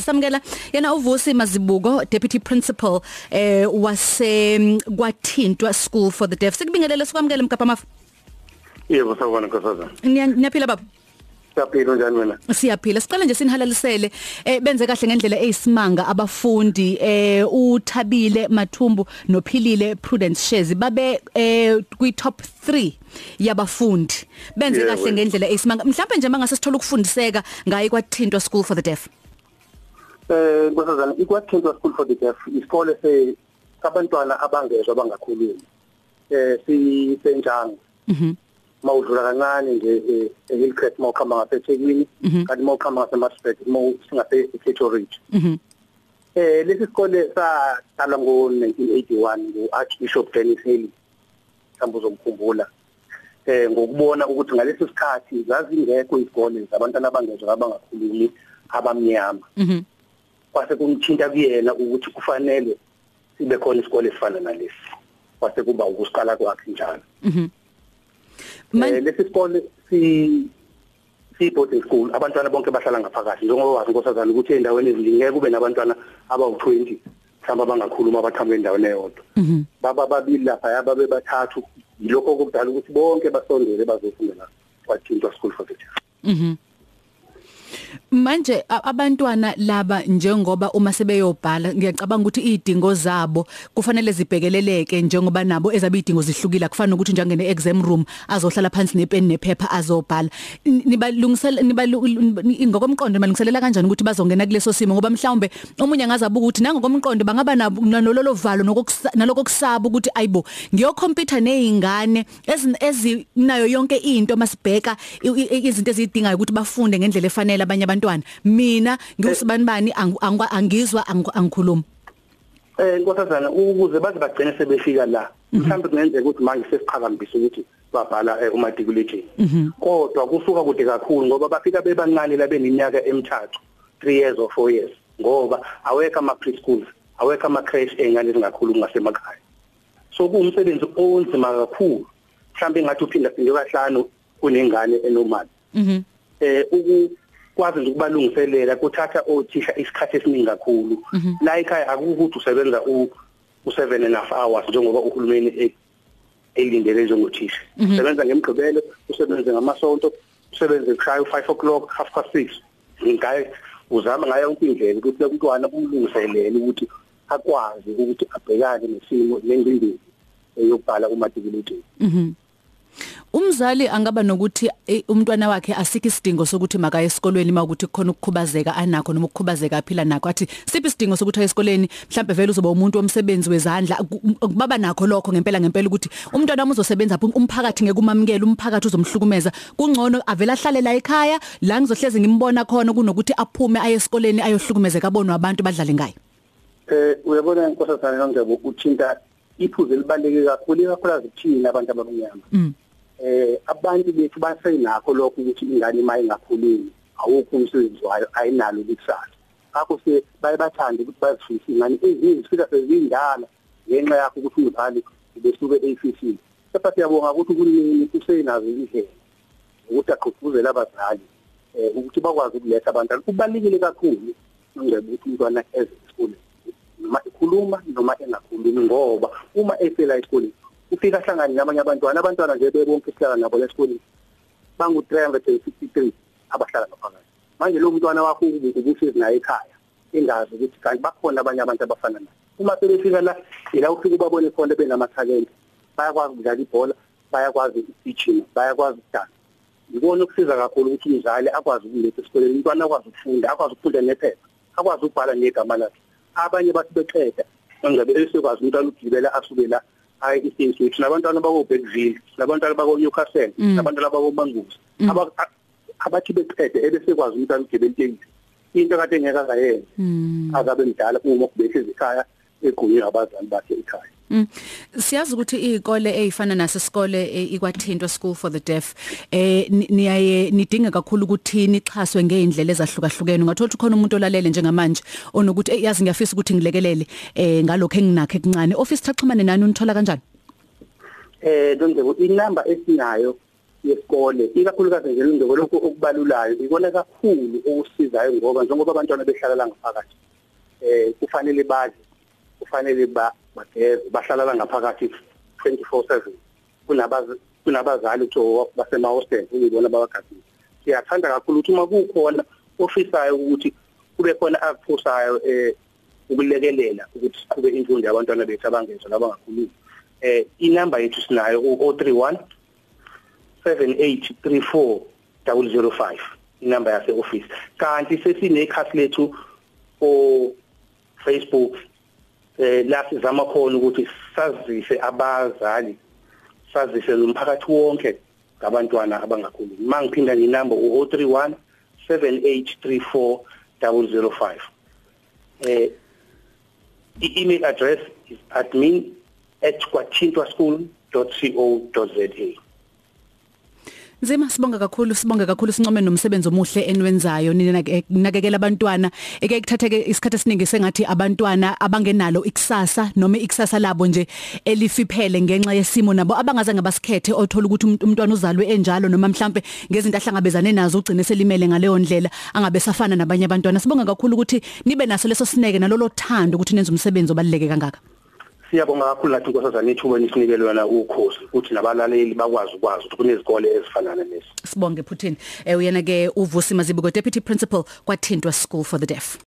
samukela yena uvusi mazibuko deputy principal eh wase kwathintwa school for the deaf. Sikubingelele sikwamukele mgapha mafu. Yebo sawubona nkosazana. niyaphila baba? Siyaphila njani wena? siyaphila. Siqala nje sinihalalisele eh benze kahle ngendlela eyisimanga abafundi eh uThabile Mathumbu nophilile Prudence Shezi. Babe eh kwi top 3 yabafundi. Benze kahle ngendlela eyisimanga. Mhlawumbe nje mangase sithola ukufundiseka ngayi kwathintwa school for the deaf. Eh nkosazana ikwathintwa school for the deaf isikole se abantwana abangezwa abangakhulumi. Eh sisenjanga. mhm mawudlula kancane nje eHillcrest mawukhamba ngaseThekwini kanti mawukhamba ngaseMaspet mawusingase eCathoridge. mhm Eh lesi sikole saqala ngo1981 nguArchbishop Dennis Haley. Mhlawumbe uzomkhumbula. Eh ngokubona ukuthi ngalesi sikhathi zazingekho izikole zabantwana abangezwa abangakhulumi abamnyama. mhm kwase kumthinta kuyena ukuthi kufanele sibe khona isikole esifana nalesi. Kwase kuba ukusiqala kwakhe njalo. Mhm. Eh lesi sikole si si boarding school. Abantwana bonke bahlala ngaphakathi. Njengoba wazi nkosazana ukuthi endaweni ezilingeke kube nabantwana abawu20 mhlawumbe abangakhuluma abaqhamuke endaweni eyodwa. Mhm. Baba babili lapha yababe bathathu. Yilokho okudala ukuthi bonke basondele bazofundela kwathintwa school for the Mhm. Manje a- abantwana laba njengoba uma sebeyobhala ngiyacabanga ukuthi idingo zabo kufanele zibhekeleleke njengoba nabo ezabe idingo zihlukile kufana ukuthi njengene exam room azohlala phansi nepen nephepha azobhala. N- nibalungisela ngokomqondo malungiselela kanjani ukuthi bazongena kuleso simo? Ngoba mhlawumbe omunye angazabuka ukuthi nangokomqondo bangaba nabo nololo valo nokukusa- nalokukusaba ukuthi ayibo ngiyokhompyutha nezingane ezinayo yonke into masibheka i- i- izinto ezidingayo ukuthi bafunde ngendlela efanele abanye abantwana mina ngiwusibani bani angu- angu- angizwa angikhuluma Eh nkosazana ukuze baze bagcine sebefika la mhlawumbe kungenzeka ukuthi manje sesiqhakambisa ukuthi babhala eh, umatriculation kodwa kusuka kude kakhulu ngoba bafika bebancane la beneminyaka emithathu 3 years or 4 years ngoba awekho ama preschools awekho ama creche engane ezingakhulu ngasemakhaya so kuwumsebenzi onzima kakhulu. Mhlawumbe ngathi uphinda phinde kahlanu kunengane enormal. Mhm. Eh ukwazi nje ukubalungiselela kuthatha othisha isikhathi esiningi kakhulu. La ekhaya akukuthi usebenza u u7 and a half hours njengoba uhulumeni e- elindele njengothisha. Usebenza ngemgqibelo usebenze ngamasonto usebenze kushaya u5 o'clock half past 6 ngaye uzama ngayo yonke indlela ukuthi umntwana umlungiselele ukuthi akwazi ukuthi abhekane nesimo nengcindezi eyobhala umatriculation mhm. Umzali angaba nokuthi eh, umntwana wakhe asikho isidingo sokuthi makaye esikolweni mawukuthi khona ukukhubazeka anakho noma ukukhubazeka aphila nakho. Athi siphi isidingo sokuthi aye esikoleni? Mhlambe vele uzoba umuntu omsebenzi wezandla. Ku- baba nakho lokho ngempela ngempela ukuthi umntwana wami uzosebenza phi? Umphakathi ngekumamukela umphakathi uzomhlukumeza. Kungcono avela ahlale la ekhaya la ngizohleze ngimbona khona kunokuthi aphume aye esikoleni ayohlukumezeka abonwe abantu badlale ngayo Eh uyabona inkosazana noNgcebo uthinta iphuzu elibaleke kakhulu ikakhulukazi kuthina abantu abamnyama. mm. Eh abantu bethu basenakho lokho ukuthi ingane maye ngakhulumi awukho umsebenzi wayo ayinalo likusasa. Ngakho se baye bathande ukuthi bazifise ingane eziningi zifika sezindala ngenxa yakho ukuthi umzali besuke eyifisile. Kepha siyabonga ukuthi kulini usenazo indlela ukuthi aqhubuzele abazali eh ukuthi bakwazi ukuletha abantwana. Kubalekile kakhulu ngeke ukuthi umntwana eze esikoleni. noma ekhuluma noma engakhulumi ngoba uma efela esikoleni ufika ahlangane nabanye abantwana abantwana nje bebonke sihlala nabo esikoleni. Bangu 363 abahlala ngaphakathi. Manje lo mntwana wakho ubuhlezi naye ekhaya ingazi ukuthi kanti bakhona abanye abantu abafana naye. Uma sebefika la ila ufika ubabone khona benamatalent bayakwazi ukudlala ibhola bayakwazi ukugijima bayakwazi ukudansa ngibona ukusiza kakhulu ukuthi umzali akwazi ukuletha esikoleni umntwana akwazi ukufunda akwazi ukufunda nephepha akwazi ukubhala negama lakhe. Abanye bathi beqeda ngabe esekwazi umntwana ukugibela asuke la ayi isiteshi switch nabantwana bako Bergville nabantwana bako Newcastle Mm. nabantwana bako Manguzi aba abathi beqede ebesekwazi umntwana ukugibela itekisi into kade engeke akayenza mm. Akabe mdala uma kubehlezi ekhaya egunywe abazali bakhe ekhaya. Mm. Siyazi ukuthi izikole ezifana nasesikole eh, ikwathintwa School for the Deaf eh ni- niyaye nidinga kakhulu ukuthi nixhaswe ngeindlela ezahlukahlukene. Ungathola ukuthi khona umuntu olalele njengamanje onokuthi "Eh, yazi ngiyafisa ukuthi ngilekelele eh ngalokho enginakho ekuncane office thaxhumane nani unithola kanjani? Eh donke inamba esinayo yesikole ikakhulukazi nje indaba lokho okubalulayo ikona kakhulu okusizayo ngoba njengoba abantwana behlala la ngaphakathi eh kufanele badle kufanele bageze bahlala la ngaphakathi 24/7 kunabazi kunabazali kuthiwa basemahostel uyibona babagadile siyathanda kakhulu ukuthi uma kukhona ofisayo ukuthi kube khona akuphusayo eh ukulekelela ukuthi siqhube imfundo yabantwana bethu abangezwa labangakhulumi eh inamba yethu sinayo u031 7834 005 inamba yase office kanti sesine ikhasi lethu o Facebook eh la sizama khona ukuthi sazise abazali sazise umphakathi wonke ngabantwana abangakhulumi mangiphinda nginamba u031 7834 005 eh i-email address is admin@kwathintwaschool.co.za Nzima sibonga kakhulu sibonga kakhulu sincome nomsebenzi omuhle enwenzayo. Nina nakekela abantwana. Eke kuthatheke isikhathi esiningi sengathi abantwana abangenalo ikusasa noma ikusasa labo nje elifiphele ngenxa yesimo nabo abangaze ngabasikhethe othola ukuthi umntwana uzalwe enjalo noma mhlambe ngezinto ahlangabezane nazo ugcine selimele ngaleyo ndlela angabe safana nabanye abantwana. Sibonga kakhulu ukuthi nibe naso leso sineke nalolo thando ukuthi nenze umsebenzi obaluleke kangaka. Siyabonga kakhulu nathi inkosazana ithuba nisinikele yona ukhosi ukuthi nabalaleli bakwazi ukwazi ukuthi kunezikole ezifanana lezi sibonge Putin eh uyena ke uvusi mazibuko deputy principal kwathintwa school for the deaf.